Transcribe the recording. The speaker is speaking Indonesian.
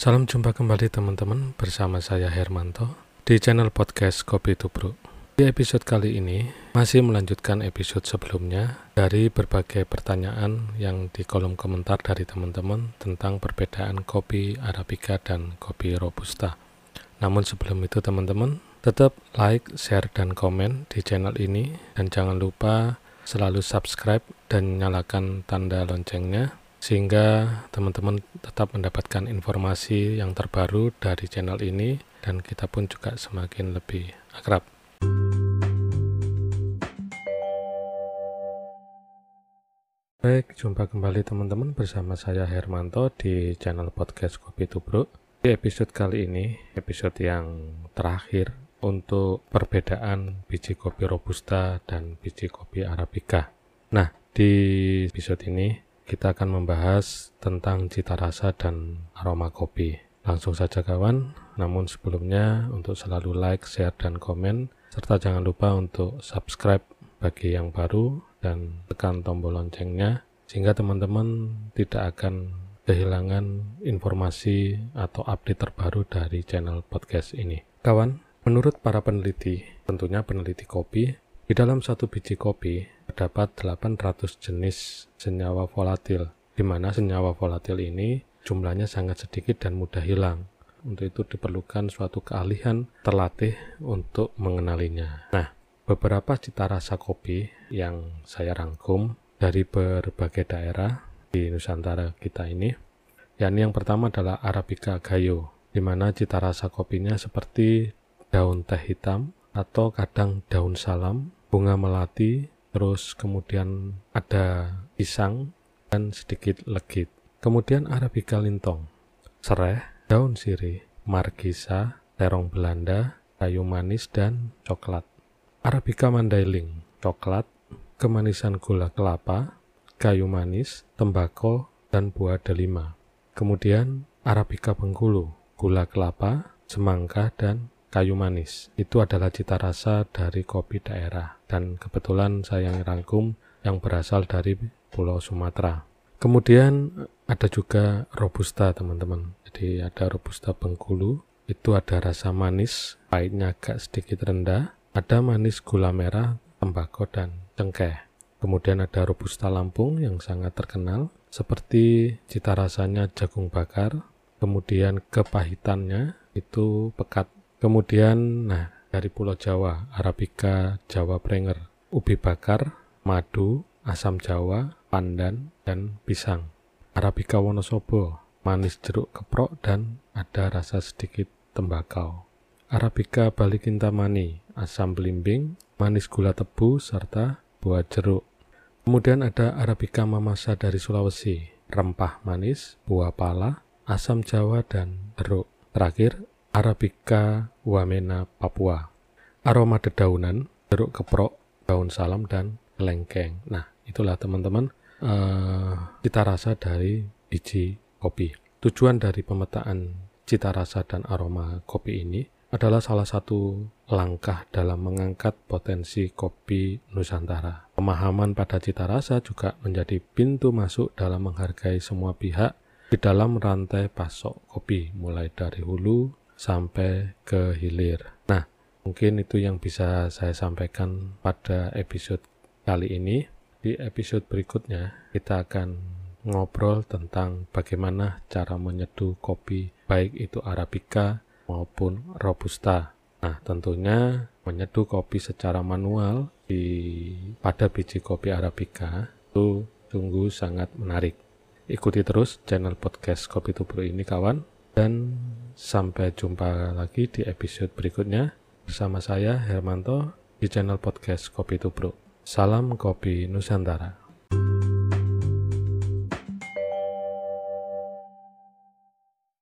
Salam jumpa kembali teman-teman bersama saya Hermanto di channel podcast Kopi Tubruk. Di episode kali ini masih melanjutkan episode sebelumnya dari berbagai pertanyaan yang di kolom komentar dari teman-teman tentang perbedaan kopi Arabica dan kopi Robusta. Namun sebelum itu teman-teman tetap like, share, dan komen di channel ini dan jangan lupa selalu subscribe dan nyalakan tanda loncengnya sehingga teman-teman tetap mendapatkan informasi yang terbaru dari channel ini dan kita pun juga semakin lebih akrab. Baik, jumpa kembali teman-teman bersama saya Hermanto di channel podcast Kopi Tubruk. Di episode kali ini, episode yang terakhir untuk perbedaan biji kopi robusta dan biji kopi arabica. Nah, di episode ini kita akan membahas tentang cita rasa dan aroma kopi. Langsung saja kawan, namun sebelumnya untuk selalu like, share, dan komen, serta jangan lupa untuk subscribe bagi yang baru dan tekan tombol loncengnya, sehingga teman-teman tidak akan kehilangan informasi atau update terbaru dari channel podcast ini. Kawan, menurut para peneliti, tentunya peneliti kopi, di dalam satu biji kopi terdapat 800 jenis senyawa volatil, di mana senyawa volatil ini jumlahnya sangat sedikit dan mudah hilang. Untuk itu diperlukan suatu keahlian terlatih untuk mengenalinya. Nah, beberapa cita rasa kopi yang saya rangkum dari berbagai daerah di Nusantara kita ini, yakni yang pertama adalah Arabica Gayo, di mana cita rasa kopinya seperti daun teh hitam atau kadang daun salam, bunga melati, terus kemudian ada pisang dan sedikit legit. Kemudian Arabica lintong, serai, daun sirih, margisa, terong Belanda, kayu manis, dan coklat. Arabica mandailing, coklat, kemanisan gula kelapa, kayu manis, tembakau, dan buah delima. Kemudian Arabica Bengkulu, gula kelapa, semangka, dan kayu manis. Itu adalah cita rasa dari kopi daerah dan kebetulan saya rangkum yang berasal dari Pulau Sumatera. Kemudian ada juga robusta teman-teman. Jadi ada robusta Bengkulu, itu ada rasa manis, pahitnya agak sedikit rendah, ada manis gula merah, tembakau dan cengkeh. Kemudian ada robusta Lampung yang sangat terkenal, seperti cita rasanya jagung bakar, kemudian kepahitannya itu pekat Kemudian, nah, dari Pulau Jawa, Arabica, Jawa Prenger, ubi bakar, madu, asam Jawa, pandan, dan pisang. Arabica Wonosobo, manis jeruk keprok dan ada rasa sedikit tembakau. Arabica Balikintamani, asam belimbing, manis gula tebu, serta buah jeruk. Kemudian ada Arabica Mamasa dari Sulawesi, rempah manis, buah pala, asam Jawa, dan jeruk. Terakhir, Arabica wamena Papua. Aroma dedaunan, jeruk keprok, daun salam, dan lengkeng. Nah, itulah teman-teman uh, cita rasa dari biji kopi. Tujuan dari pemetaan cita rasa dan aroma kopi ini adalah salah satu langkah dalam mengangkat potensi kopi Nusantara. Pemahaman pada cita rasa juga menjadi pintu masuk dalam menghargai semua pihak di dalam rantai pasok kopi, mulai dari hulu sampai ke hilir. Nah, mungkin itu yang bisa saya sampaikan pada episode kali ini. Di episode berikutnya, kita akan ngobrol tentang bagaimana cara menyeduh kopi, baik itu Arabica maupun Robusta. Nah, tentunya menyeduh kopi secara manual di pada biji kopi Arabica itu sungguh sangat menarik. Ikuti terus channel podcast Kopi Tubruk ini kawan dan sampai jumpa lagi di episode berikutnya bersama saya Hermanto di channel podcast Kopi Tubruk. Salam Kopi Nusantara.